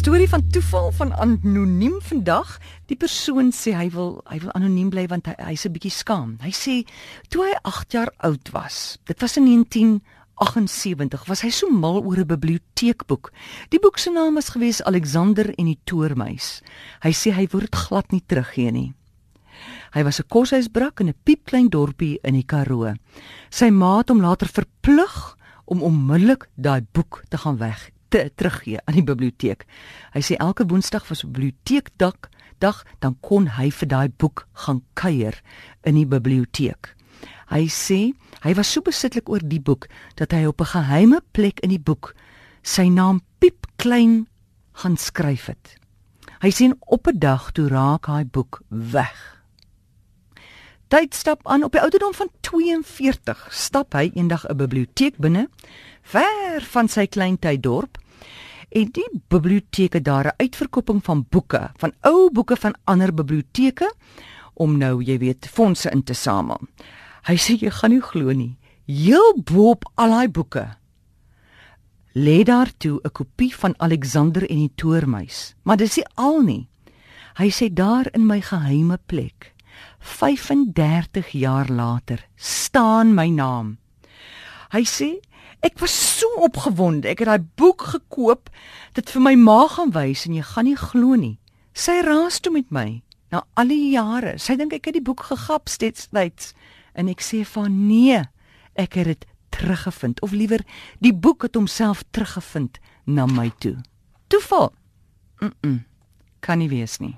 Storie van toeval van anoniem vandag. Die persoon sê hy wil hy wil anoniem bly want hy hy's 'n bietjie skaam. Hy sê toe hy 8 jaar oud was, dit was in 1978, was hy so mal oor 'n biblioteekboek. Die boek se naam was gewees Alexander en die Toormuis. Hy sê hy word glad nie teruggee nie. Hy was 'n koshuisbrak in 'n piepklein dorpie in die Karoo. Sy ma het hom later verplig om onmiddellik daai boek te gaan weg te teruggee aan die biblioteek. Hy sê elke woensdag was biblioteekdag dag dan kon hy vir daai boek gaan kuier in die biblioteek. Hy sê hy was so besitlik oor die boek dat hy op 'n geheime plek in die boek sy naam piep klein gaan skryf het. Hy sien op 'n dag toe raak hy boek weg. Tyd stap aan op die ouderdom van 42 stap hy eendag 'n biblioteek binne ver van sy klein tydorp en die biblioteek het daar 'n uitverkoping van boeke, van ou boeke van ander biblioteke om nou, jy weet, fondse in te samel. Hy sê jy gaan nie glo nie. Heel bo op al daai boeke lê daar toe 'n kopie van Alexander en die Toormuis, maar dis nie al nie. Hy sê daar in my geheime plek 35 jaar later staan my naam. Hy sê Ek was so opgewonde. Ek het daai boek gekoop, dit vir my ma gaan wys en jy gaan nie glo nie. Sy raas toe met my na al die jare. Sy dink ek het die boek gegap steeds en ek sê van nee, ek het dit teruggevind of liewer die boek het homself teruggevind na my toe. Toeval. Mm, -mm kan nie wees nie.